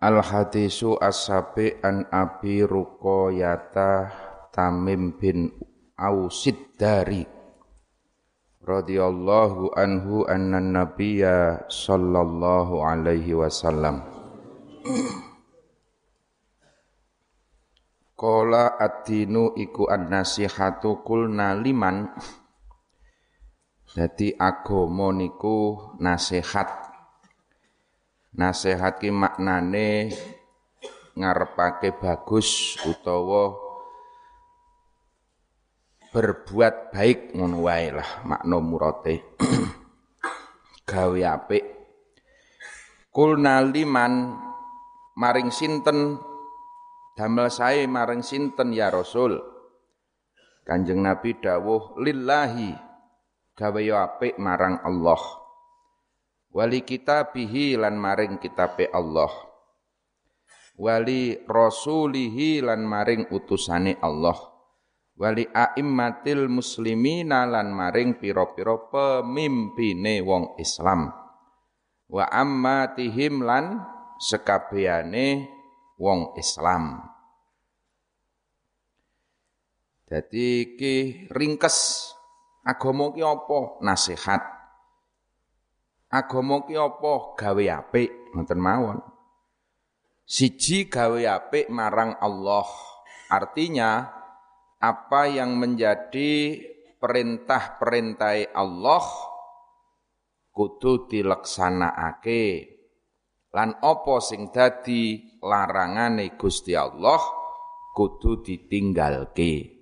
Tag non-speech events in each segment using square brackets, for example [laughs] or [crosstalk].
Al hadisu as-sabi an Abi Ruqayyah Tamim bin Ausid dari radhiyallahu anhu anna nabiyya sallallahu alaihi wasallam. Qala ad-dinu iku an-nasihatu kulna liman. Jadi agama niku nasihat Nasihat ki maknane ngarepake bagus utawa berbuat baik ngono wae lah makna murate. [clears throat] Gawe apik. Kulna liman maring sinten damel sae maring sinten ya Rasul. Kanjeng Nabi dawuh lillahi gawe apik marang Allah wali kitabihi lan maring kitabe Allah. Wali rasulihi lan maring utusane Allah. Wali aimmatil muslimina lan maring pira-pira pemimpine wong Islam. Wa ammatihim lan sekabehane wong Islam. Jadi ki ringkes agama ki apa? Nasihat agama ki apa? Gawe apik. Ngoten mawon. Siji gawe apik marang Allah. Artinya apa yang menjadi perintah-perintah Allah kudu dilaksanakake lan apa sing dadi larangane Gusti Allah kudu ditinggalke.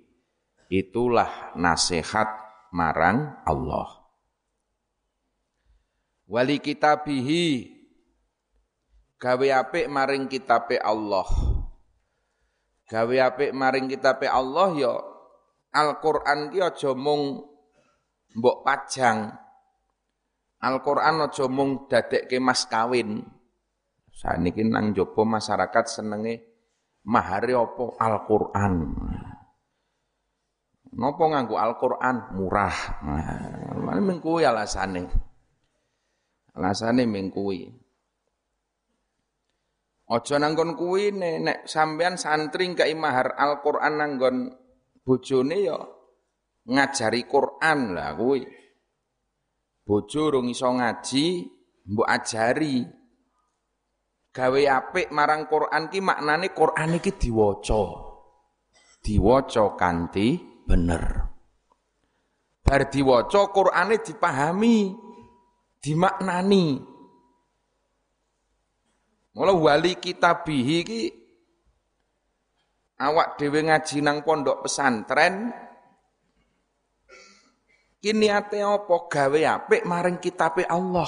Itulah nasihat marang Allah wali kitabihi. Gawe apik maring kitabe Allah. Gawe apik maring kitabe Allah ya Al-Qur'an ki aja mung mbok pajang. Al-Qur'an aja mung dadekke mas kawin. Saniki nang jaba masyarakat senenge mahare apa Al-Qur'an? Napa nganggo Al-Qur'an? Murah. Nah, mengko alasane. Alasane ming kuwi. Aja nanggon kuwi nek sampean santri kei mahar Al-Qur'an nanggon bojone ya ngajari Qur'an lah kuwi. Bojo rung iso ngaji, mbok ajari. Gawe apik marang Qur'an ki maknane Qur'an iki diwaca. Diwaca kanthi bener. Bar diwaca Qur'ane dipahami dimaknani. Mula wali kitabihi ki awak dhewe ngaji nang pondok pesantren kini ate apa gawe apik maring kitabe Allah.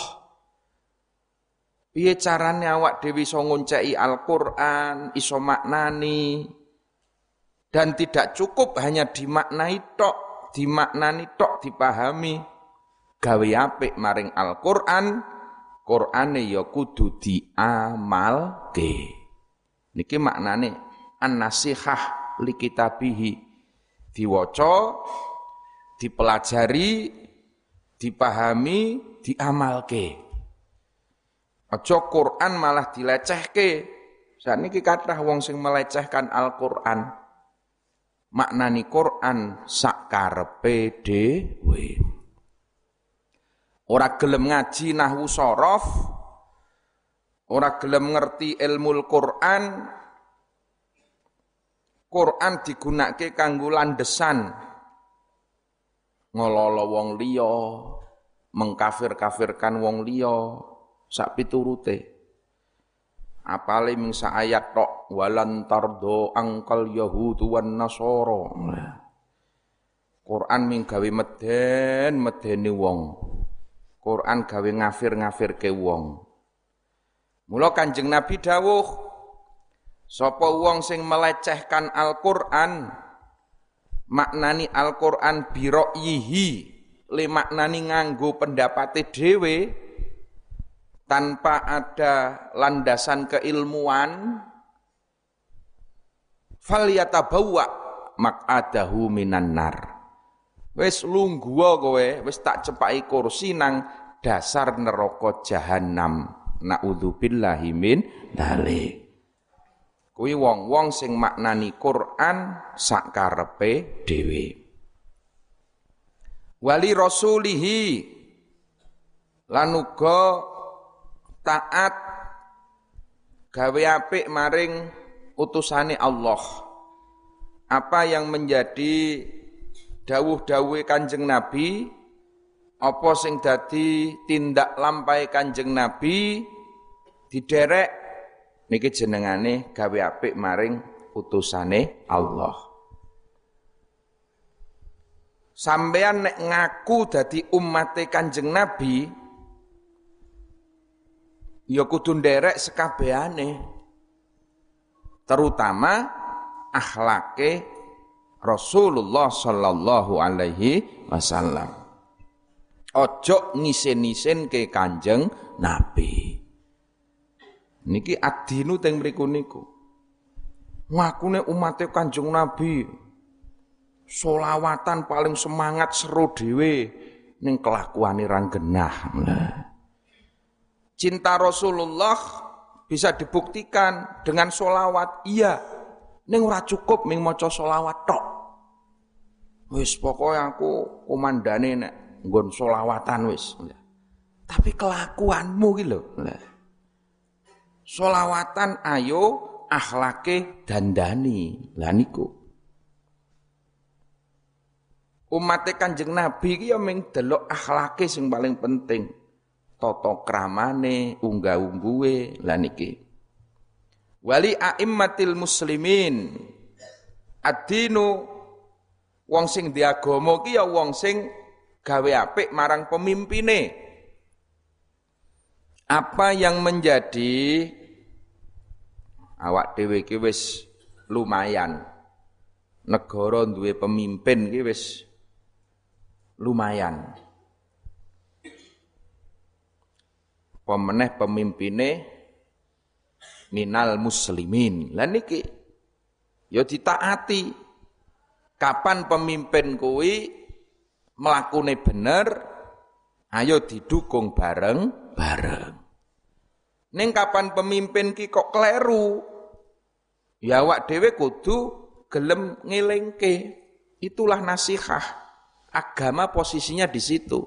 Piye carane awak dhewe iso ngonceki Al-Qur'an, iso maknani dan tidak cukup hanya dimaknai tok, dimaknani tok dipahami gawe apik maring Al-Qur'an, Qur'ane ya kudu diamalke. Niki maknane an-nasihah li kitabihi. Diwaca, dipelajari, dipahami, diamalke. Aja Qur'an malah dilecehke. Saniki kathah wong sing melecehkan Al-Qur'an. Maknani Qur'an sak karepe dhewe. Ora gelem ngaji nahwu sorof, ora gelem ngerti ilmu Quran, Quran digunakake kanggo landesan ngololo wong liya, mengkafir-kafirkan wong liya sak piturute. Apale ming ayat tok walan tardo angkal yahudu wan nasara. Quran ming gawe meden medeni wong. Quran gawe ngafir-ngafir ke wong. Mula Kanjeng Nabi dawuh, sapa wong sing melecehkan Al-Qur'an, maknani Al-Qur'an yihi, le maknani nganggo pendapate dhewe tanpa ada landasan keilmuan, falyatabawa mak'adahu minan nar. Wis lungguh kowe, wis tak cepaki kursi nang dasar neraka jahanam. Naudzubillahi min dalik. Kuwi wong-wong sing maknani Quran sakarepe dhewe. Wali rasulihi lan uga taat gawe apik maring utusane Allah. Apa yang menjadi dawuh-dawuhe Kanjeng Nabi apa sing dadi tindak lampai Kanjeng Nabi diderek niki jenengane gawe apik maring utusane Allah. Sampean nek ngaku dadi ummate Kanjeng Nabi ya kudu nderek sekabehane. Terutama akhlake Rasulullah sallallahu alaihi wasallam. Ojo ngisen-ngisen ke Kanjeng Nabi. Niki adinu teng mriku niku. Ngakune umate Kanjeng Nabi. Solawatan paling semangat seru dhewe ning kelakuane ra genah. Cinta Rasulullah bisa dibuktikan dengan solawat. Iya, ning ora cukup ming maca solawat tok. Wis pokoknya aku komandane nek nggon solawatan wis. Tapi kelakuanmu gitu lho. Solawatan ayo akhlake dandani. Lah niku. Umat Kanjeng Nabi ki ya ming delok akhlake sing paling penting. Toto kramane, unggah-ungguhe, lah niki. Wali a'immatil muslimin. Adinu wong sing diagama ki ya wong sing gawe apik marang pemimpine. Apa yang menjadi awak dhewe iki wis lumayan. Negara duwe pemimpin ki wis lumayan. Pemeneh pemimpine minal muslimin. Lah niki ya ditaati. Kapan pemimpin kuwi mlakune bener, ayo didukung bareng-bareng. Ning kapan pemimpin ki kok kleru, ya awak dhewe kudu gelem ngelingke. Itulah nasihat. Agama posisinya di situ.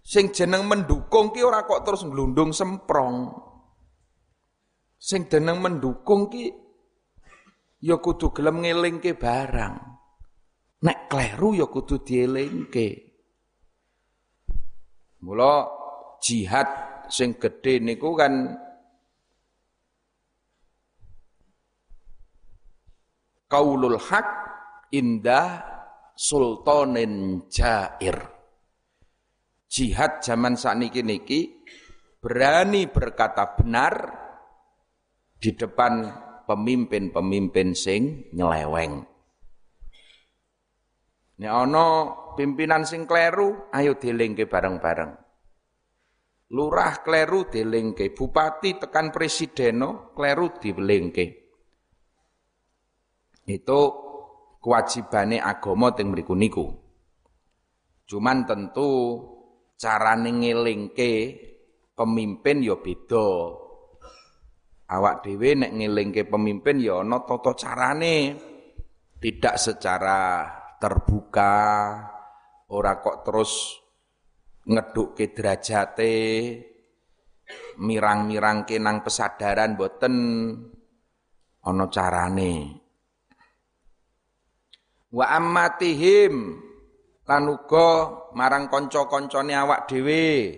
Sing jeneng mendukung ki ora kok terus nglundung semprong. Sing jeneng mendukung ki ya kudu gelem ngelingke barang. Nek kleru ya kudu dielingke. Mula jihad sing gedhe niku kan kaulul hak indah sultanin jair. Jihad zaman sakniki niki berani berkata benar di depan pemimpin-pemimpin sing nyeleweng. Nek ana pimpinan sing kleru, ayo dilingke bareng-bareng. Lurah kleru dilingke, bupati tekan presideno kleru dilingke. Itu kewajibane agama teng mriku niku. Cuman tentu carane ngelingke pemimpin ya beda awak dhewe nek ngelingke pemimpin ya ana tata carane. Tidak secara terbuka ora kok terus ngedukke derajate mirang-mirang kenang pesadaran boten ana carane. Wa ammatihim lan uga marang kanca-kancane awak dhewe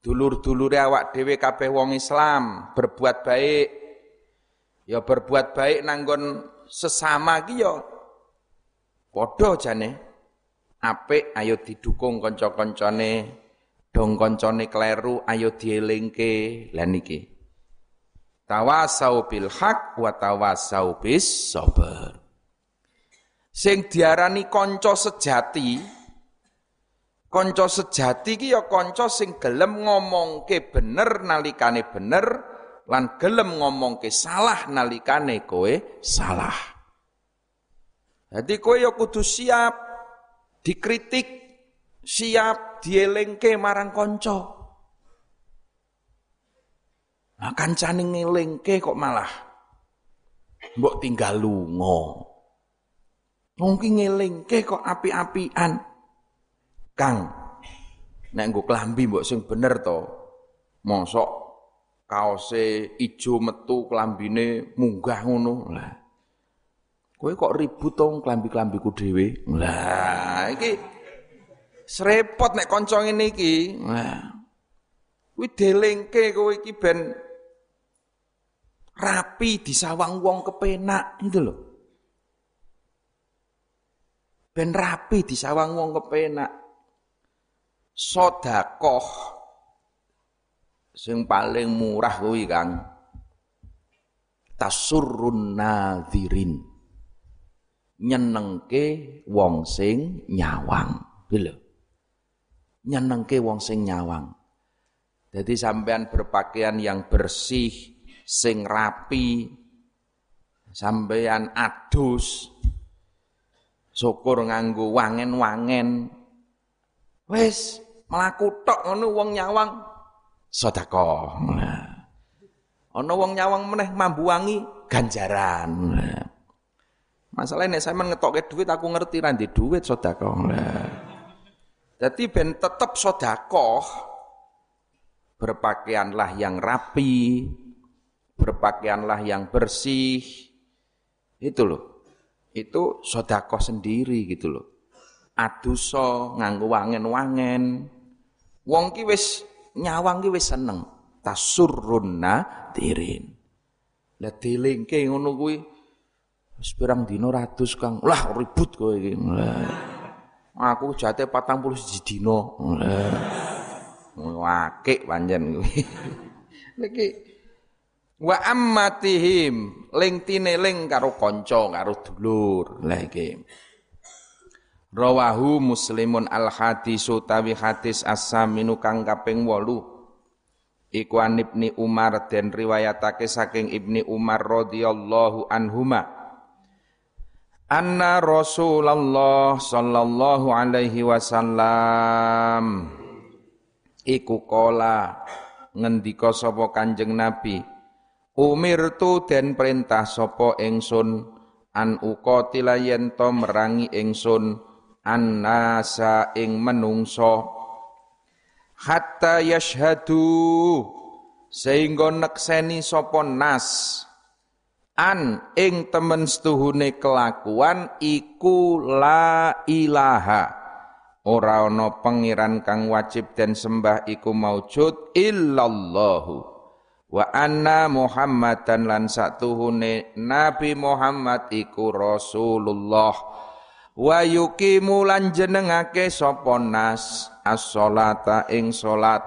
dulur-dulure awak dhewe kabeh wong Islam berbuat baik. Ya berbuat baik nanggon sesama ki ya padha jane. Apik ayo didukung kanca-kancane. Dong kancane kleru ayo dielingke. Lah niki. Tawasau bil haq wa tawasau bis sabar sing diarani kanca sejati Konco sejati ki ya kanca sing gelem ngomongke bener nalikane bener lan gelem ngomongke salah nalikane kowe salah. Jadi kowe ya kudu siap dikritik, siap dielingke marang kanca. Nah kancane ngelingke kok malah mbok tinggal lunga. Mungkin ngelingke kok api-apian. Kang, nek nggo klambi mbok sing bener to. Mosok kaose ijo metu klambine munggah ngono. Lah. Kowe kok ribut to klambi-klambiku dhewe. Lah, iki srepot nek kanca ngene iki. Lah. Kuwi delingke kowe iki ben rapi disawang wong kepenak itu loh. Ben rapi disawang wong kepenak. Sodakoh sing paling murah kuwi Kang. Tasurrun nadhirin. Nyenengke wong sing nyawang. Lho. Nyenengke wong sing nyawang. Jadi sampean berpakaian yang bersih, sing rapi sampeyan adus syukur nganggo wangen-wangen wis mlaku tok ngono wong nyawang sedekah ana wong nyawang meneh mambu wangi ganjaran masalahnya nek sampean ngetokke duit aku ngerti ra ndek duit sedekah Jadi ben tetep sodakoh berpakaianlah yang rapi, berpakaianlah yang bersih. Itu loh. Itu sodako sendiri gitu loh. Aduso nganggo wangen-wangen. Wong ki wis nyawang ki wis seneng. Tasurrunna tirin. Lah dilingke ngono kuwi wis pirang dina ratus Kang. Lah ribut kowe iki. Aku jate 41 dina. Wakik panjen kuwi. Niki Wa ammatihim ling tineling karo kanca karo dulur. Lah iki. Rawahu Muslimun al hadisu tawi hadis as-saminu kang kaping 8. Iku Ibni Umar den riwayatake saking Ibni Umar radhiyallahu anhuma. Anna Rasulullah sallallahu alaihi wasallam iku kola ngendika sapa Kanjeng Nabi Umirtu den perintah sapa ingsun an uqatila yen to merangi ingsun annasa ing menungso. Hatta yashhadu sehingga nekseni sapa nas. An ing temen setuhune kelakuan iku la ilaha. Ora ana pangeran kang wajib den sembah iku maujud illallahu. Wa anna Muhammadan lan satuhune Nabi Muhammad iku Rasulullah wa yuqimu lan jenengake sapa nas as-sholata ing salat.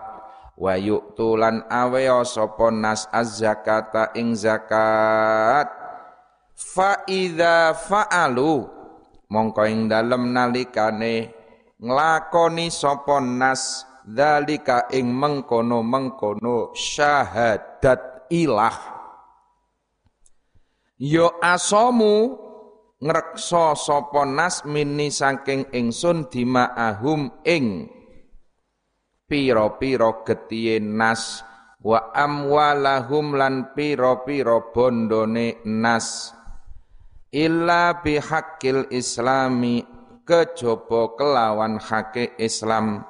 Wa yu'tu lan awea sapa nas az-zakata ing zakat. Fa idza fa'alu mongko ing dalem nalikane nglakoni sapa nas dalika ing mengkono-mengkono syahadat ilah. Yo asomu ngrekso sapa nas mini saking ingsun dimaahum ing pira-pira nas wa amwalahum lan pira-pira bondone nas. Illa bihaqqil islami kejaba kelawan hake Islam.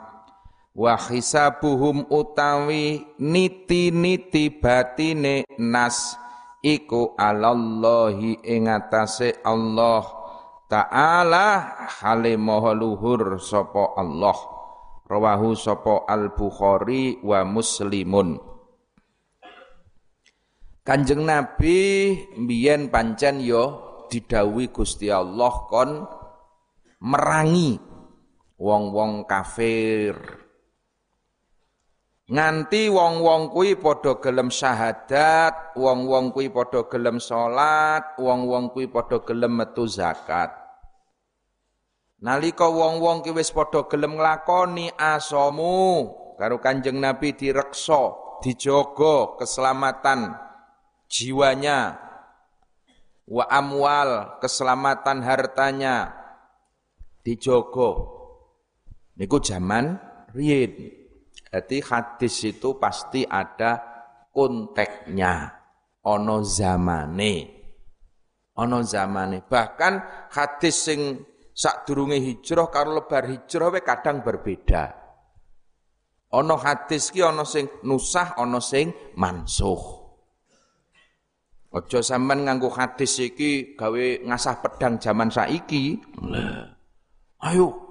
Wa hisabuhum utawi niti-niti batine nas iku alallahi ing atase Allah taala hale maha luhur sapa Allah. Rawahu sapa al bukhari wa muslimun. Kanjeng Nabi mbiyen pancen yo didawi Gusti Allah kon merangi wong-wong kafir nganti wong-wong kuwi padha gelem syahadat, wong-wong kuwi padha gelem salat, wong-wong kuwi padha gelem metu zakat. Nalika wong-wong ki wis padha gelem nglakoni asomu karo Kanjeng Nabi direksa, dijogo keselamatan jiwanya wa amwal, keselamatan hartanya dijogo. Niku zaman riyin. Jadi hadis itu pasti ada konteknya. Ono zamane. Ono zamane. Bahkan hadis sing sadurunge hijrah karo lebar hijrah we kadang berbeda. Ono hadis ki ono sing nusah ono sing mansuh. Ojo sampean nganggo hadis iki gawe ngasah pedang zaman saiki. Ayo.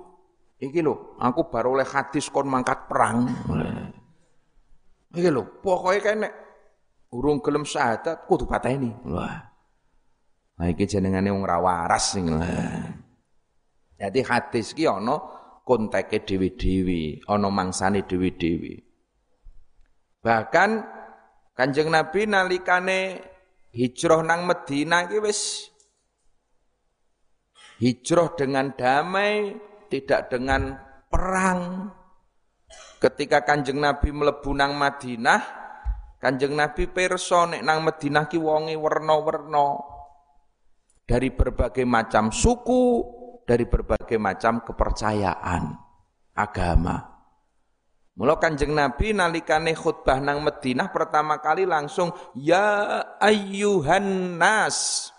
Iki lho, aku baru oleh hadis kon mangkat perang. Iki lho, pokoke kene urung gelem syahadat kudu pateni. Wah. Nah iki jenengane wong ra waras sing. Jadi hadis ki ana konteke dewi-dewi, ana mangsane dewi-dewi. Bahkan Kanjeng Nabi nalikane hijrah nang Medina iki wis hijrah dengan damai, tidak dengan perang. Ketika Kanjeng Nabi mlebu nang Madinah, Kanjeng Nabi pirsa nek nang Madinah ki wonge werna-werna. Dari berbagai macam suku, dari berbagai macam kepercayaan agama. Mula Kanjeng Nabi nalikane khutbah nang Madinah pertama kali langsung ya ayyuhan nas.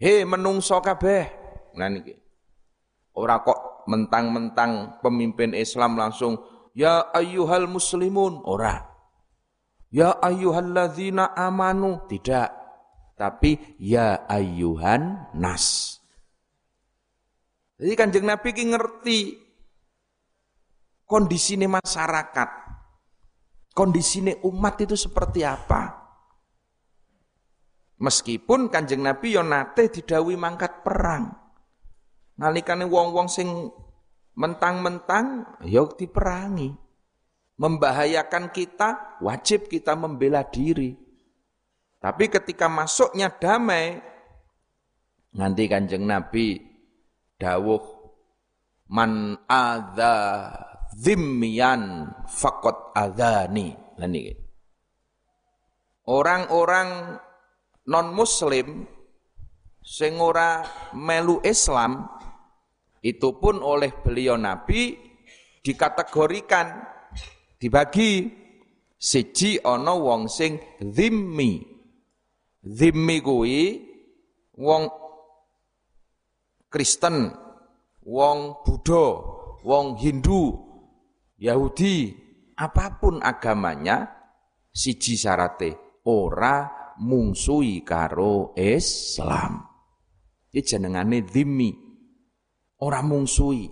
He menungso kabeh. Nah niki. Ora kok mentang-mentang pemimpin Islam langsung ya ayyuhal muslimun, ora. Ya ayyuhalladzina amanu, tidak. Tapi ya ayyuhan nas. Jadi Kanjeng Nabi ki ngerti kondisine masyarakat, kondisine umat itu seperti apa. Meskipun Kanjeng Nabi yo nate didawi mangkat perang. Nalikane wong-wong sing mentang-mentang yo diperangi. Membahayakan kita, wajib kita membela diri. Tapi ketika masuknya damai, nanti Kanjeng Nabi dawuh man adza zimmiyan fakot adhani. Orang-orang non muslim sing ora melu Islam itu pun oleh beliau Nabi dikategorikan dibagi siji ana wong sing zimmi zimmi kuwi wong Kristen wong Buddha wong Hindu Yahudi, apa pun agamanya, siji syarate ora mungsui karo Islam. Iki jenengane dhimmi. Ora mungsui.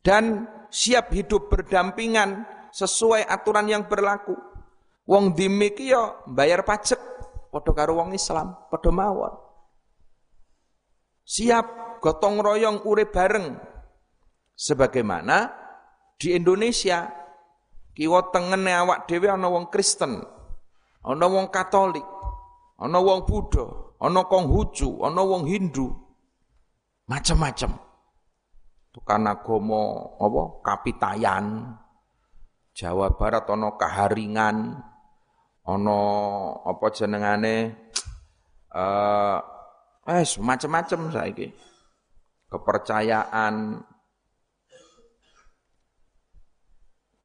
Dan siap hidup berdampingan sesuai aturan yang berlaku. Wong dhimmi ki ya bayar pajak padha karo wong Islam, padha mawon. Siap gotong royong urip bareng sebagaimana di Indonesia kiwa tengene awak dhewe ana wong Kristen, ana wong Katolik, ana wong Buddha, ana Konghucu, ana wong Hindu. Macam-macam. Tukang agama apa? Kapitayan. Jawa Barat ana Kaharingan, ana apa jenengane eh uh, macam-macam saiki. Kepercayaan,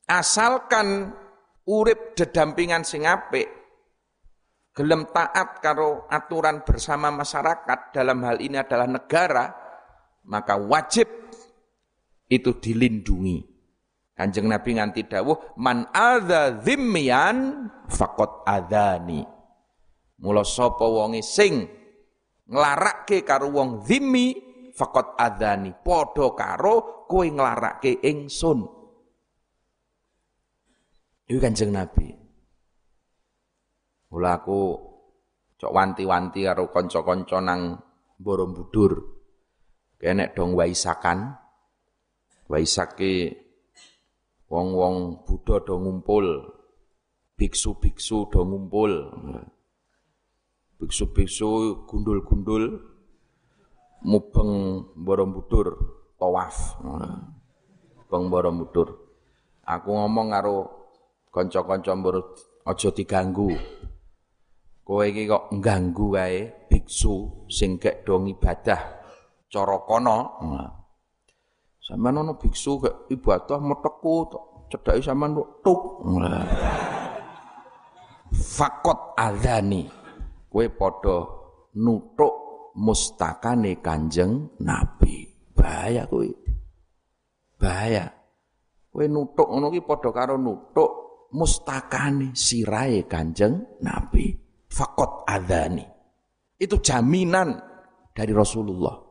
asalkan urip dedampingan sing apik gelem taat karo aturan bersama masyarakat dalam hal ini adalah negara maka wajib itu dilindungi Kanjeng Nabi nganti dawuh man adza dzimmiyan faqad adzani mula sapa wonge sing nglarakke karo wong zimmi faqad adzani padha karo kowe nglarakke ingsun itu kanjeng Nabi. Mula aku cok wanti-wanti karo kanca-kanca nang Borobudur. Kenek dong waisakan. Waisak wong-wong Buddha do ngumpul. Biksu-biksu do ngumpul. Biksu-biksu gundul-gundul mubeng Borobudur tawaf. Bang Borobudur. Aku ngomong karo kanca-kanca aja diganggu. Kowe iki kok ngganggu wae biksu sing gek do ibadah cara kono. Sampeyan ana biksu gek ibadah meteku cedhaki sampean tuk. fakot adani kowe padha nutuk mustakane Kanjeng Nabi. Bahaya kowe bahaya. Kowe nutuk ngono ki padha karo nutuk mustakane sirahe Kanjeng Nabi. Fakot adani itu jaminan dari Rasulullah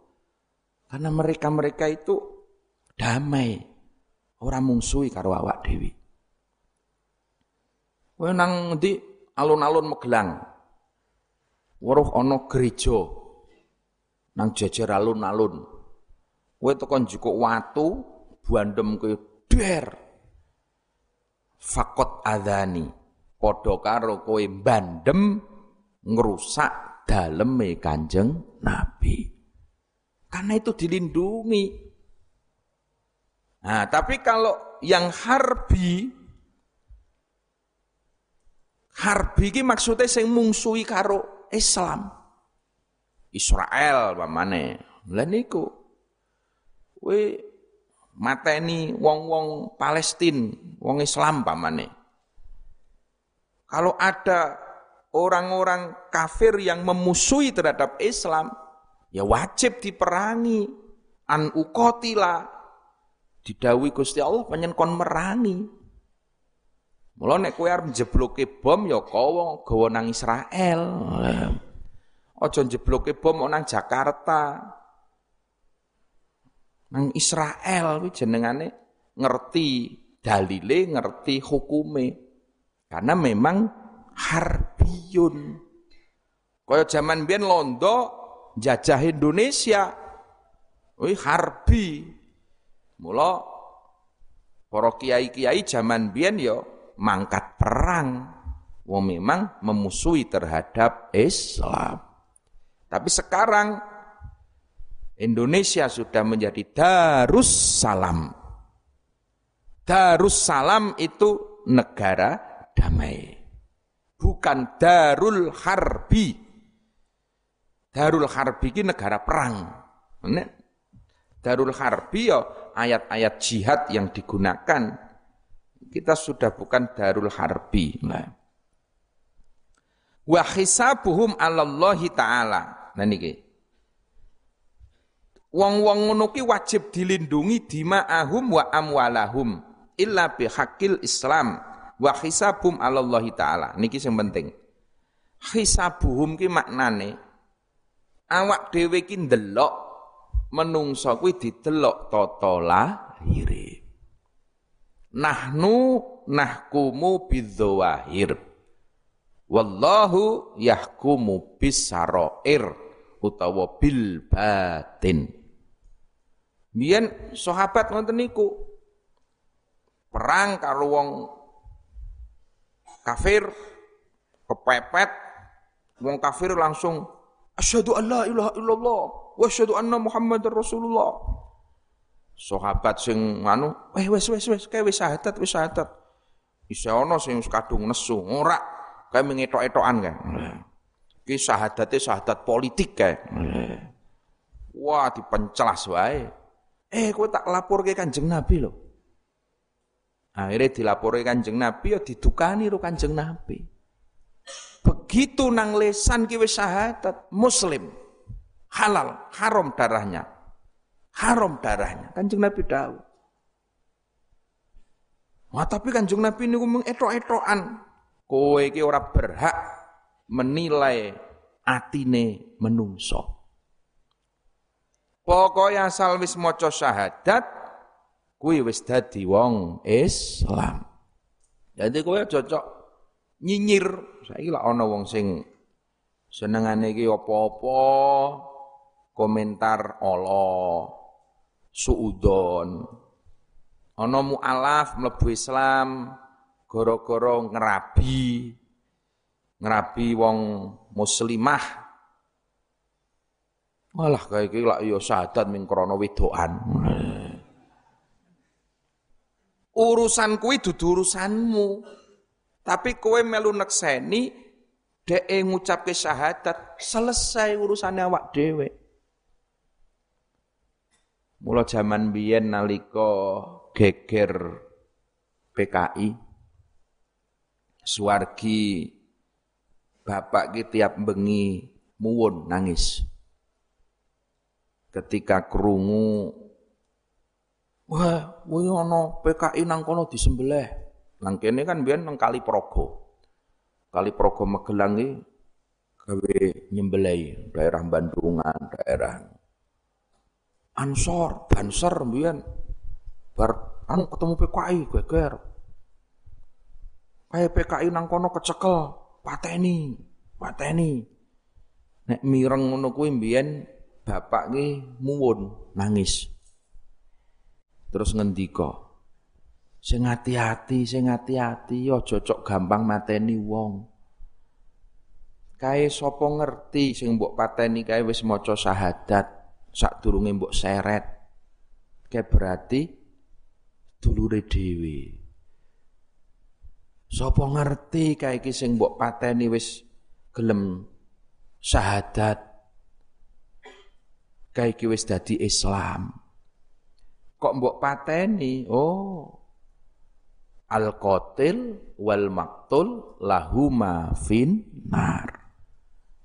karena mereka-mereka itu damai orang mungsuhi karo awak dewi Kowe nang di alun-alun Magelang. Weruh ana gereja nang jajar alun-alun. Kowe tekan jukuk watu, bandem kowe der. Fakot adani. Padha karo kowe bandem ngerusak daleme Kanjeng Nabi. Karena itu dilindungi. Nah, tapi kalau yang harbi Harbi iki maksudnya sing mungsuhi karo Islam. Israel pamane. Lah niku kowe mateni wong-wong Palestina, wong Islam pamane. Kalau ada orang-orang kafir yang memusuhi terhadap Islam, ya wajib diperangi. An ukotila. Didawi Gusti Allah penyenkon merangi. Mula nek kowe arep njebloke bom ya kowe gawa nang Israel. Aja njebloke bom nang Jakarta. Nang Israel kuwi jenengane ngerti dalile, ngerti hukume. Karena memang harbiyun. Kaya zaman biyen londo jajah Indonesia. Wih harbi. Mula para kiai-kiai zaman biyen ya mangkat perang. Wong memang memusuhi terhadap Islam. Tapi sekarang Indonesia sudah menjadi Darussalam. Darussalam itu negara damai. Bukan Darul Harbi. Darul Harbi ini negara perang. Darul Harbi ya ayat-ayat jihad yang digunakan kita sudah bukan darul harbi. Nah. Wa hisabuhum 'alallahi ta'ala. Nah niki. Wong-wong ngono wajib dilindungi dima'ahum wa amwalahum illa bihaqil Islam wa hisabum 'alallahi ta'ala. Niki sing penting. Hisabuhum ki maknane awak dhewe ki ndelok menungso kuwi didelok tata lahire. Nahnu nahkumu bidzawahir. Wallahu yahkumu bisaroir utawa bil batin. Biyen sahabat ngoten niku perang karo wong kafir kepepet wong kafir langsung asyhadu an la ilaha illallah wa asyhadu anna muhammadar rasulullah. Sahabat sing anu eh wes wes wes kae wis syahadat wis syahadat. Isa ana sing kadung nesu ora kae mengetok-etokan kae. Ki syahadate syahadat politik kae. Wah dipenclas wae. Eh kowe tak laporke Kanjeng Nabi lho. Akhirnya dilaporke Kanjeng Nabi ya didukani ro Kanjeng Nabi begitu nang lesan ki wis syahadat muslim halal haram darahnya haram darahnya. Kanjeng Nabi tahu. Wah, tapi Kanjeng Nabi ngomong etok-etokan. Kowe iki ora berhak menilai atine menungso. Pokoknya asal wis maca syahadat kuwi wis dadi wong Islam. Jadi kowe cocok nyinyir. Saiki lak ana wong sing senengane iki apa-apa komentar Allah suudon. Ana mualaf mlebu Islam gara-gara ngerabi ngerabi wong muslimah. Malah kayak iki lak ya syahadat ming krana wedokan. Urusan kuwi dudu urusanmu. Tapi kowe melu nekseni dhek ngucapke syahadat, selesai urusane awak dhewe. Mula zaman biyen nalika geger PKI Suwargi bapak ki tiap bengi muwun nangis. Ketika krungu wah, kuwi ana PKI nang kono disembelih. Nang kene kan biyen nang Kali Progo. Kali Progo Magelang iki gawe nyembelih daerah Bandungan, daerah Ansor, Banser biyen bar anu ketemu PKI geger. Kayak PKI nang kono kecekel, pateni, pateni. Nek mireng ngono kuwi mbiyen bapak ki muwun nangis. Terus ngendika, sing hati-hati, sing hati-hati cocok gampang mateni wong. Kae sapa ngerti sing mbok pateni kae wis maca syahadat sadurunge mbok seret. Kae berarti dulure dhewe. Sapa ngerti kae iki sing mbok pateni wis gelem syahadat kae iki wis dadi Islam. Kok mbok pateni? Oh. Al qatil wal maktul lahuma fin nar.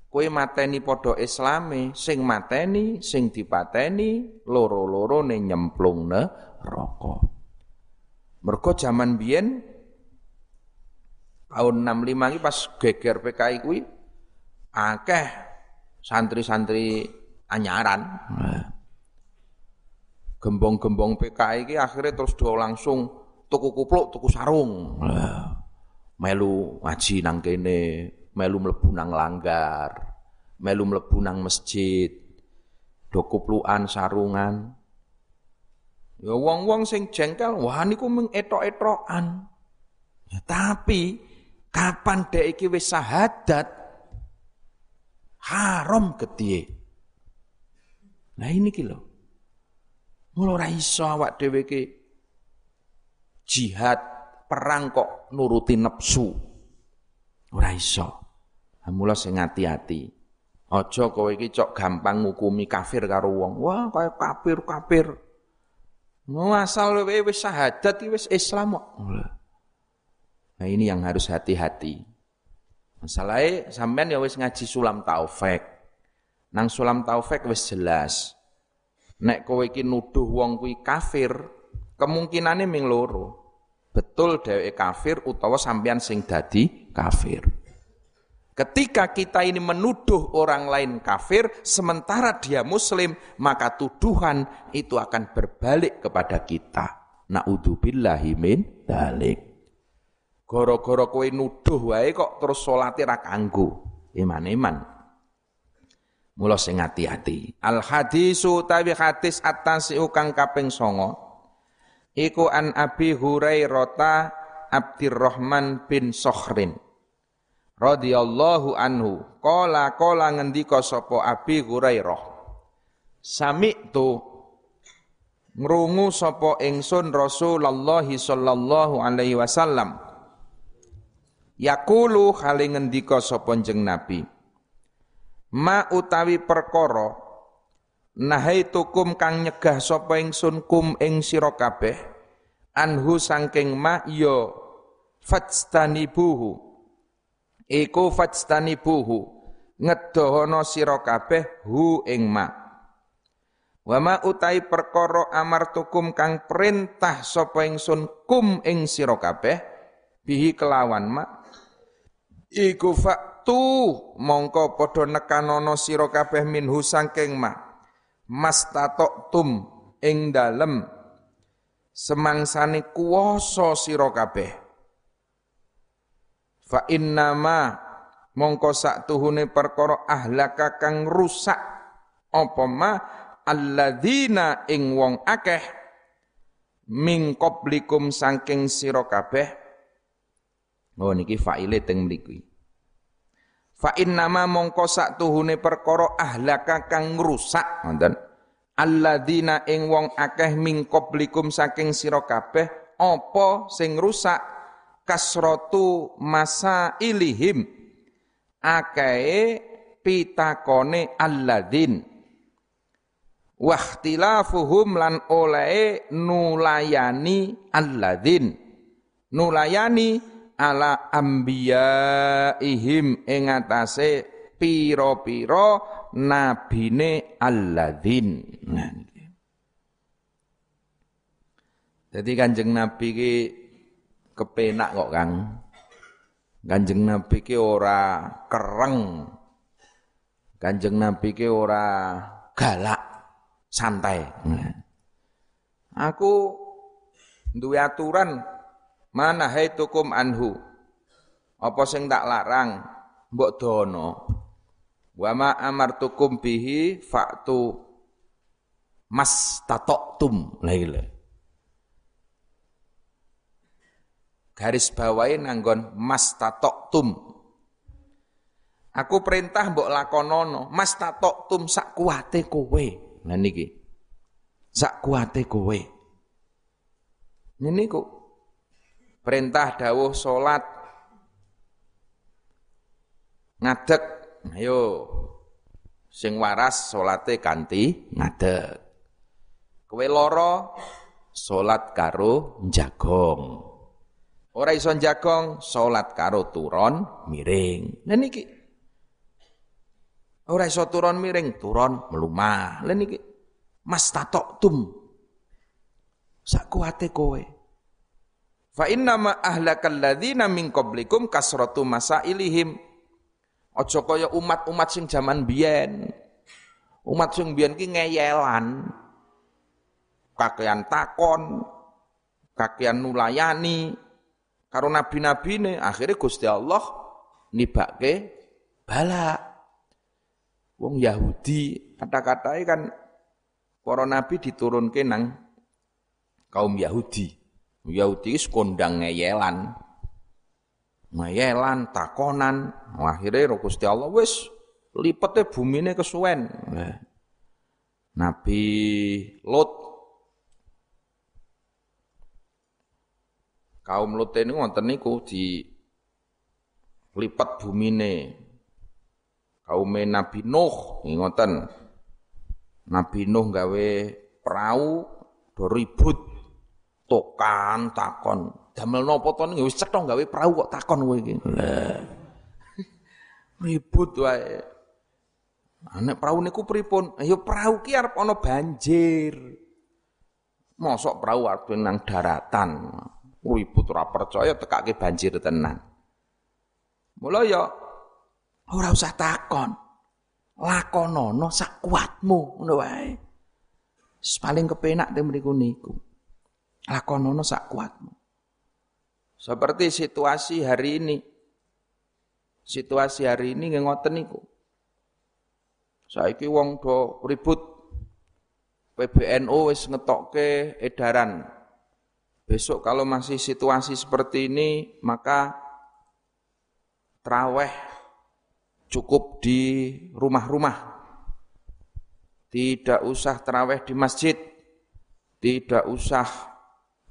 Kowe mateni padha islame, sing mateni, sing dipateni, loro-lorone nyemplung neraka. Mergo jaman biyen tahun 65 iki pas geger PKI kuwi akeh santri-santri anyaran. Gembong-gembong PKI iki akhirnya terus do langsung tuku kupluk, tuku sarung. Melu ngaji nang kene, melu mlebu nang langgar, melu mlebu nang masjid, do kuplukan sarungan. Ya wong-wong sing jengkel, wah niku mung etok-etokan. Ya, tapi kapan dek iki wis syahadat haram gede. Nah ini kilo. Mula ora iso awak dhewe jihad perang kok nuruti nafsu. Ora iso. Mula sing hati-hati. Aja kowe iki cok gampang ngukumi kafir karo wong. Wah, kaya kafir-kafir. Mau asal wis syahadat wis Islam kok. Nah ini yang harus hati-hati. Masalahnya sampean ya wis ngaji sulam taufik. Nang sulam taufik wis jelas. Nek kowe iki nuduh wong kuwi kafir, kemungkinane ming loro. Betul dheweke kafir utawa sampean sing dadi kafir. Ketika kita ini menuduh orang lain kafir sementara dia muslim, maka tuduhan itu akan berbalik kepada kita. Na'udzubillahi min dalik. Gara-gara kowe nuduh wae kok terus salate ra kanggo. Iman-iman. Mula sing hati-hati. Al hadisu tawi hadis at-tasiu kaping 9. Iku an Abi Hurairah Abdurrahman bin Sokhrin radhiyallahu anhu qala qala ngendika sapa Abi Hurairah Sami tu ngrungu sapa ingsun Rasulullah sallallahu alaihi wasallam Yakulu hale ngendika sapa jeneng Nabi. Ma utawi perkara nahaitukum kang nyegah sapa ingsun kum ing sira kabeh anhu sangking ma ya fajtanibuhu. Iku fajtanibuhu ngedohono sira kabeh hu ing ma. Wama utai perkara amartukum kang perintah sapa ingsun kum ing sira kabeh bihi kelawan ma. Iku faktu mongko padha nekanono sira kabeh minhu saking ma mastatoktum ing dalem semangsane kuwasa sira kabeh fa innama mongko sak tuhune perkara ahlaka kang rusak apa ma alladzina ing wong akeh min qablikum saking sira kabeh Oh niki faile teng mriki. Fa innama mongko sak tuhune perkara ahlaka kang ngrusak ngoten. Alladzina ing wong akeh min qablikum saking sira kabeh apa sing rusak kasratu masa ilihim akae pitakone alladzin. Wahtilafuhum lan oleh nulayani alladzin. Nulayani ala ihim ing atase pira-pira nabine alladzin. Jadi Kanjeng Nabi ki kepenak kok Kang. Kanjeng Nabi ki ora kereng. Kanjeng Nabi ki ora galak, santai. Aku duwe aturan mana haitukum anhu. Apa sing tak larang mbok dono. Wa ma amartukum bihi fa'tu mas tatoktum. Lah garis bawahi nanggon mas tum. Aku perintah mbok lakonono, mas tum sak kuate kowe. Nah niki. Sak kuate kowe. Ini kok perintah dawuh salat ngadeg. Ayo sing waras salate kanthi ngadeg. Kowe loro salat karo jagong. Ora iso jagong salat karo turon miring. Lah niki ora iso turon miring, turon melumah. Lah niki mas tatok tum. Sak kowe. Fa inna ma ahlakal ladzina min qablikum kasratu masailihim. Aja kaya umat-umat sing jaman biyen. Umat sing biyen ki ngeyelan. Kakean takon, kakean nulayani, karo nabi-nabi ini akhirnya Gusti Allah nibake bala wong Yahudi kata-katanya kan para nabi diturunke nang kaum Yahudi Yahudi kondang ngeyelan. Ngeyelan takonan. Akhirnya Gusti Allah wis lipete bumine kesuwen. Nabi Lot kaum Lut ini wonten niku di lipat bumine. Kaum Nabi Nuh ngoten Nabi Nuh gawe perahu do ribut tokan takon damel napa to wis cetha gawe perahu kok takon kowe iki [laughs] ribut wae Anek perahu niku pripun? Ayo perahu ki arep ana banjir. Mosok perahu arep nang daratan. Ribut ora percaya tekake banjir tenan. Mula ya ora usah takon. Lakonono sak kuatmu ngono wae. Paling kepenak te mriku niku. Lakonono sak kuatmu. Seperti situasi hari ini. Situasi hari ini nggih ngoten niku. Saiki wong do ribut PBNU wis ngetokke edaran Besok kalau masih situasi seperti ini, maka traweh cukup di rumah-rumah. Tidak usah teraweh di masjid. Tidak usah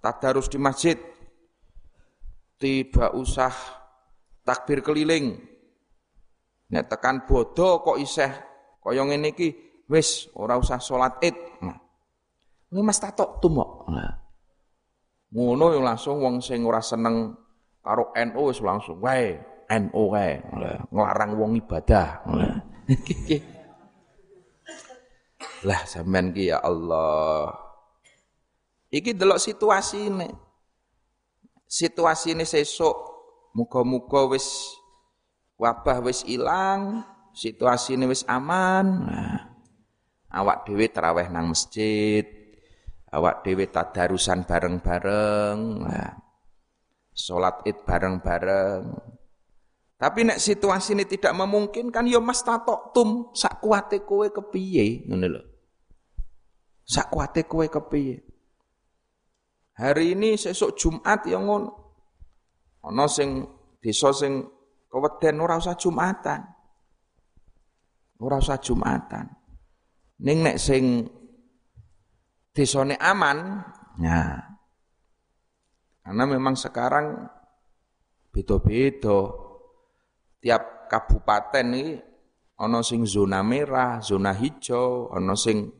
tadarus di masjid. Tidak usah takbir keliling. Nek tekan bodoh kok iseh kaya ngene iki wis ora usah salat Id. Nah. Mas tato tumok. Nah. Ngono yang langsung wong sing ora seneng karo NU wis langsung wae NU kae nglarang wong ibadah. [laughs] Lah sampean ki ya Allah. Iki delok situasi ini. Sesuk muga-muga wis wabah wis ilang, ini wis aman. Nah, awak dhewe terawih nang masjid, awak dhewe tadarusan bareng-bareng, nah, Id bareng-bareng. Tapi nek situasi ini tidak memungkinkan ya mas tatok tum sak kuate kowe kepiye ngono lho. Sak kuate kowe kepiye. Hari ini sesuk Jumat ya ngono. Ana sing desa sing keweden ora usah Jumatan. Ora usah Jumatan. Ning nek sing desone aman, ya. Karena memang sekarang beda-beda. Tiap kabupaten ini ana sing zona merah, zona hijau, ana sing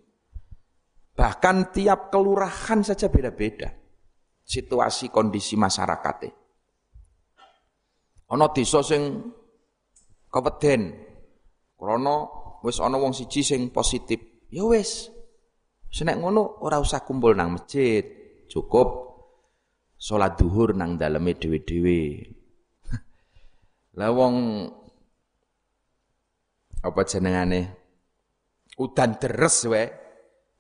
bahkan tiap kelurahan saja beda-beda situasi kondisi masyarakatnya. Ana desa sing keweden. Krana wis ana wong siji sing positif. Ya wis. Senek ngono ora usah kumpul nang masjid, cukup salat duhur nang daleme dhewe-dhewe. Lah wong apa jenengane? Udan deres wae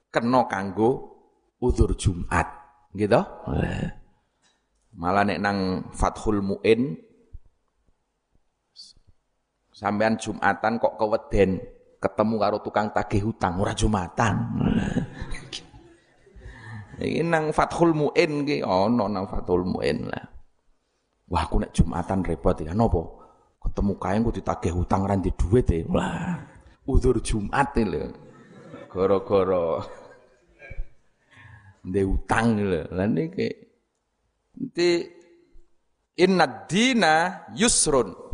kena kanggo udur Jumat. Gitu? Malah nek nang Fathul Muin sampean Jumatan kok keweden ketemu karo tukang tagih hutang ora Jumatan. [laughs] Iki nang Fathul Muin ki ana nang Fathul Muin lah. Wah aku nek Jumatan repot ya napa? Ketemu kae ku ditagih hutang ra di dhuwit e. Wah. Udzur Jumat e lho. Gara-gara ndek utang lho. Lah niki nanti inna dina yusrun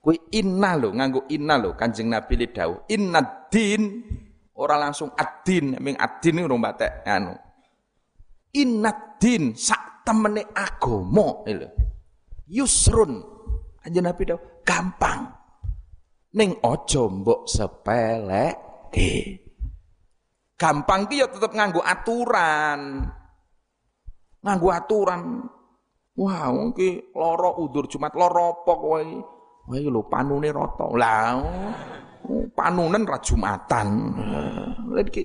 Kui inna lo, nganggo inna lo, kanjeng Nabi li dawuh. Inna din, ora langsung adin, ming adin ini rumah batek anu. Inna din, sak temene agomo, lho. Yusrun, kanjeng Nabi dawuh, gampang. Ning ojo mbok sepele, Gampang ki ya tetep nganggo aturan. Nganggo aturan. Wah, wow, ki loro udur Jumat loro apa kowe? Wah lho panune rata. Lah oh, panunen ra Jumatan. Iki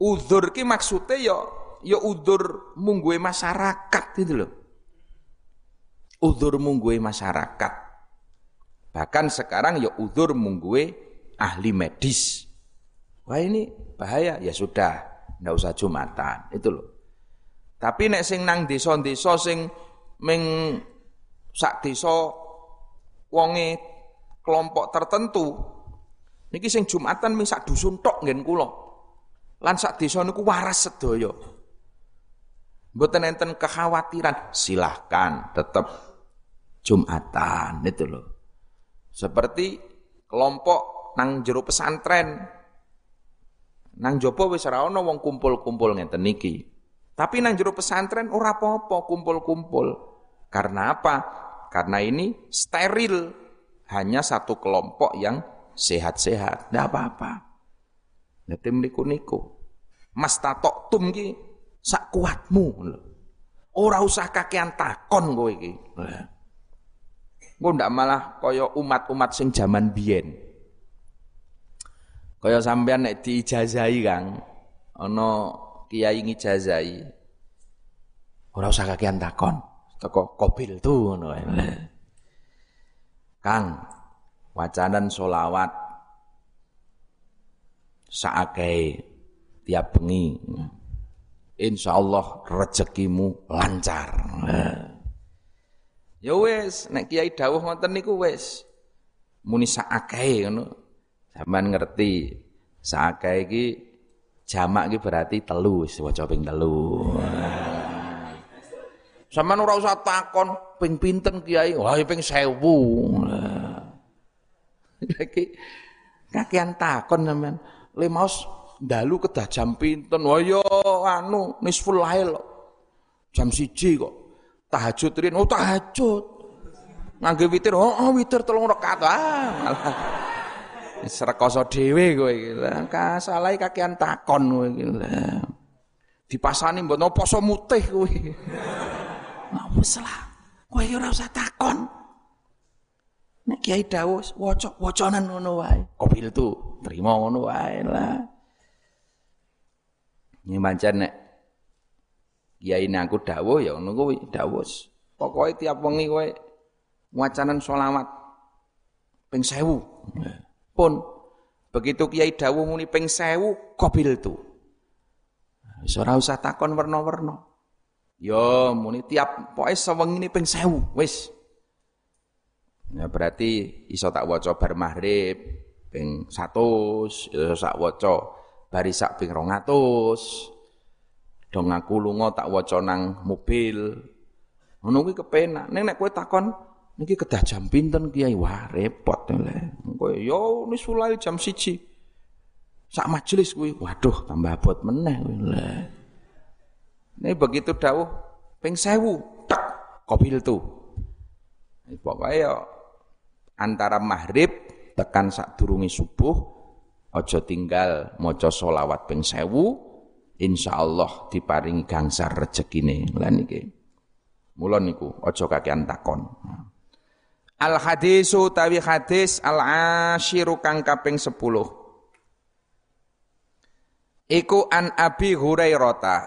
uzur ki maksude ya ya uzur mungguhe masyarakat gitu loh. Uzur mungguhe masyarakat. Bahkan sekarang ya uzur mungguhe ahli medis. Wah ini bahaya, ya sudah, ndak usah Jumatan. Itu loh. Tapi nek sing nang desa-desa sing ming sak desa wonge kelompok tertentu niki sing Jumatan ming sak dusun tok ngen kula. Lan sak desa niku waras sedaya. Mboten enten kekhawatiran, silahkan tetap Jumatan itu loh. Seperti kelompok nang jero pesantren. Nang jopo wis ora ana wong kumpul-kumpul ngenten niki. Tapi nang jero pesantren ora apa-apa kumpul-kumpul. Karena apa? Karena ini steril, hanya satu kelompok yang sehat-sehat, tidak apa-apa. Nanti niku-niku. Mas tatok tum ki sak kuatmu. Ora usah kakean takon kowe iki. Engko ndak malah kaya umat-umat sing jaman biyen. Kaya sampean nek diijazahi Kang, ana kiai ngijazai. Ora usah kakean takon teko kobil tu ngono Kang wacanan solawat saakei tiap bengi insya Allah rezekimu lancar ya wes nek kiai dawuh ngoten niku wes muni saakei ngono sampean ngerti saakei iki jamak iki berarti telu wis waca ping telu sama ora usah takon ping pinten kiai, wah ping 1000. Iki kakean takon sampean. Le dalu kedah jam pinten? Wah yo anu nisful lail. Jam siji kok. Tahajud rin, oh tahajud. Ngangge witir, oh, oh witir telung rakaat. Ah, malah Srekoso dhewe kowe iki. Lah kasalahe kakean takon kowe iki. Dipasani mbok poso mutih kowe. [laughs] Wis lah. Kowe ora usah takon. Nek Kiai dawuh waca wacanan ngono wae. Kopil tu terima ngono wae lah. Ini nek Kiai aku dawuh ya ngono kuwi dawuh. Pokoke tiap wengi kowe wacanan selawat ping 1000. Pun begitu Kiai dawuh muni ping 1000 kopil tu. Ora usah takon werna-werna. Yo muni tiap pokoke ini ping 1000 wis. Ya berarti iso tak waca bar maghrib ping 100, iso sak waca bari sak ping 200. Dong aku lunga tak waca nang mobil. Ngono kuwi kepenak. Ning nek kowe takon niki kedah jam pinten Kiai? Wah, repot le. Yo wis mulai jam 1. Sak majelis kuwi. Waduh, tambah meneh kuwi. Ini begitu dawuh ping tak Kobil tu. Pokoknya ya antara maghrib tekan sak durungi subuh ojo tinggal maca solawat ping sewu insyaallah diparingi gangsar rezekine lan iki mula niku ojo kakean takon Al hadisu tawi hadis al ashiru kang kaping 10 Iku an Abi Hurairah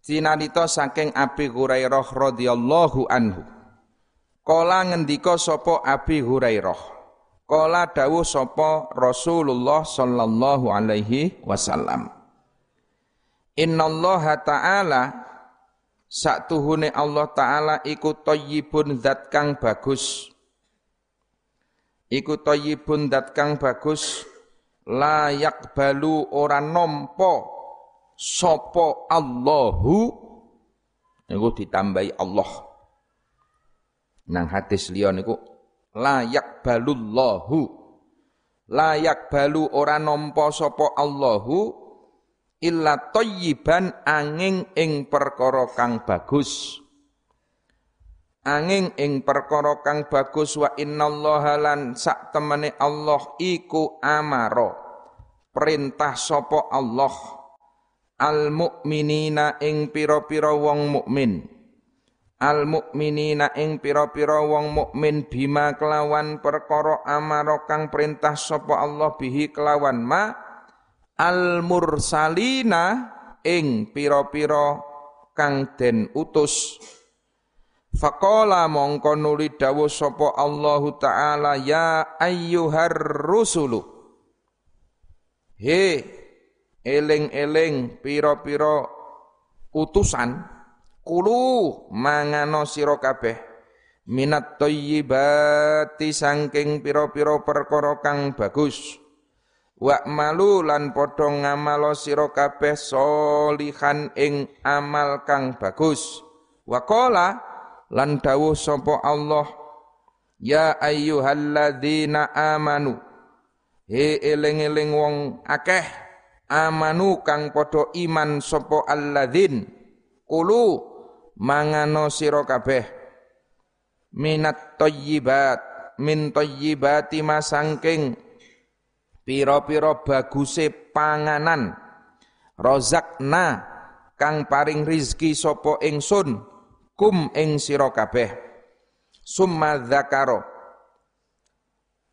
Cinalita saking Abi Hurairah radhiyallahu anhu Kala ngendika sapa Abi Hurairah. Kala dawuh sapa Rasulullah sallallahu alaihi wasallam. Innallaha ta'ala Saktuhune Allah Ta'ala iku thayyibun zat kang bagus. Iku thayyibun zat kang bagus. Layak balu ora nampa sapa Allahu. Niku ditambahi Allah. Nang hadis liya niku layak balullahu. Layak balu ora nampa sapa Allahu illa thayyiban angin ing perkara kang bagus angin ing perkara kang bagus wa innallaha lan sak temene Allah iku amaro perintah sapa Allah? Al mukminina ing pira-pira wong mukmin. Al mukminina ing pira-pira wong mukmin bima kelawan perkara amara kang perintah sapa Allah bihi kelawan ma? Al mursalina ing pira-pira kang den utus Faqala mongko nuli dawuh sapa Allah taala ya ayyuhar rusulu He eling-eling pira-pira utusan Kulu mangano sira kabeh minat thayyibati sangking pira-pira perkara kang bagus. Wa malu lan padha ngamalo sira kabeh solihan ing amal kang bagus. Wa qala lan dawuh sapa Allah Ya ayyuhalladzina amanu. He eling-eling wong akeh amanu kang padha iman sapa alladzin. Kulu mangano sira kabeh. Minat thayyibat min thayyibati masangking. Pira-pira baguse panganan. Rozakna kang paring rizki sapa ingsun kum ing sira kabeh. Summa dzakaro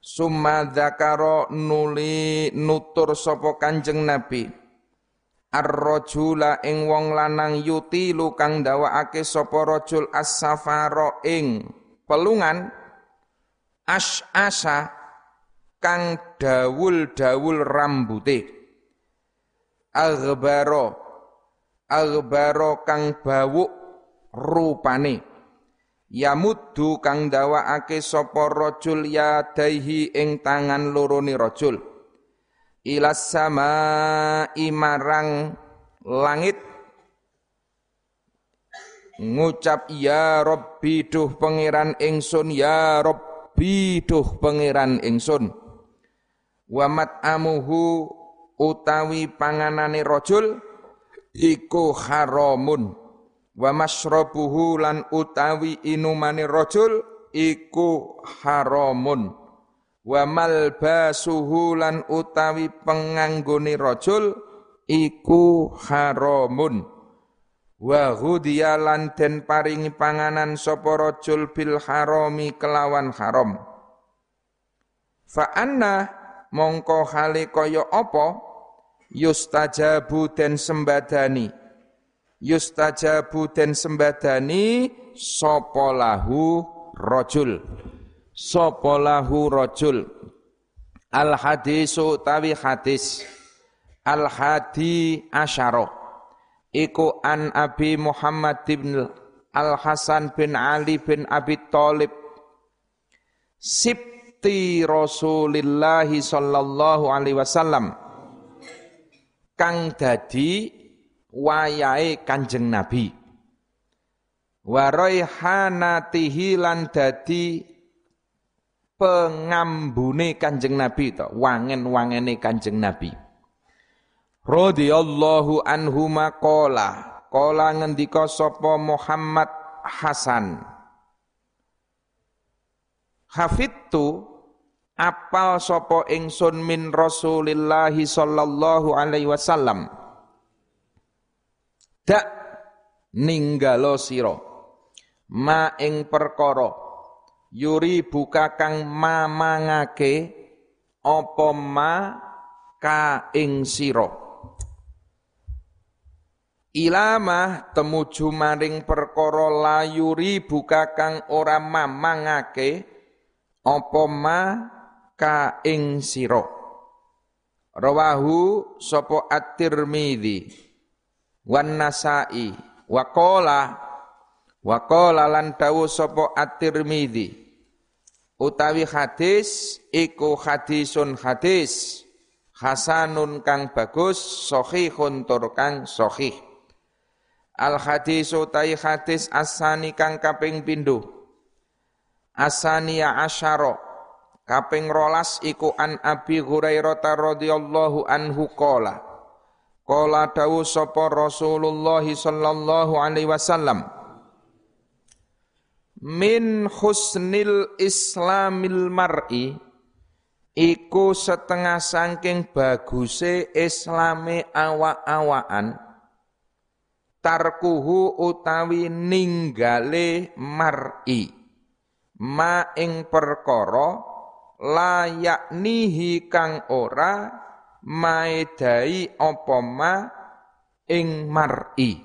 summa dzakaro nuli nutur sapa kanjeng nabi. Ar-rajula ing wong lanang yuti lukang dawakake sapa rajul as-safara ing pelungan. As-asa kang dawul-dawul rambute. Aghbaro aghbaro kang bawuk rupane. Yamuddu kang dawakake sapa rajul yadaihi ing tangan lorone rajul. Ilas sama imarang langit. Ngucap ya Rabbi duh pangeran ingsun ya Rabbi duh pangeran ingsun. Wamat amuhu utawi panganane rajul iku haramun wa masrabuhu lan utawi inumane rajul iku haramun. Wa malbasuhu lan utawi penganggone rajul iku haramun. Wa hudiya lan den paringi panganan sapa rajul bil harami kelawan haram. Fa anna mongko hale kaya apa? Yustajabu den sembadani yustajabu den sembadani sapa lahu rajul sapa lahu rajul al hadisu tawi hadis. Al hadi asyara iku an abi Muhammad bin al Hasan bin Ali bin Abi Thalib. Sibti Rasulillah sallallahu alaihi wasallam. Kang dadi wayahe Kanjeng Nabi. Wa raihanatihi lan dadi pengambune Kanjeng Nabi to, wangen-wangene Kanjeng Nabi. Radhiyallahu anhu maqala, qala ngendika sapa Muhammad Hasan. Hafidtu apal sapa ingsun min Rasulillah sallallahu alaihi wasallam dak ninggalo sira. Ma ing perkara yuri buka kang mamangake apa ma ka ing sira? Ilamah temuju maring perkara layuri buka kang ora mamangake apa ma ka ing sira. Rawahu sapa At-Tirmidzi wan Nasa'i. Wa qala wa qala lan dawu sapa At-Tirmidzi. Utawi hadis iku hadisun hadis. Hasanun kang bagus sahihun tur kang sahih. Al hadis utai hadis asani kang kaping pindho. Asania asyara. Kaping rolas iku an Abi Hurairah radhiyallahu anhu qala. Qala dawu sapa Rasulullah sallallahu alaihi wasallam. Min husnil islamil mar'i iku setengah sangking baguse islame awak-awakan tarkuhu utawi ninggale mar'i ma ing perkara layak nihi kang ora maedai apa ma ing mar'i.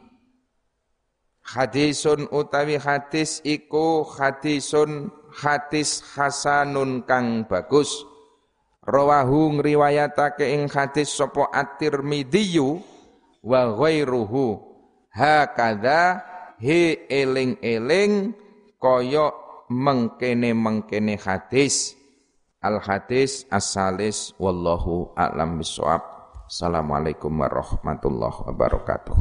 Hadisun utawi hadis iku hadisun hadis hasanun kang bagus. Rawahu ngriwayatake ing hadis sapa at-Tirmidzi wa ghairuhu. Hakadha he eling-eling kaya mengkene-mengkene hadis al hadis asalis wallahu a'lam bisawab assalamualaikum warahmatullahi wabarakatuh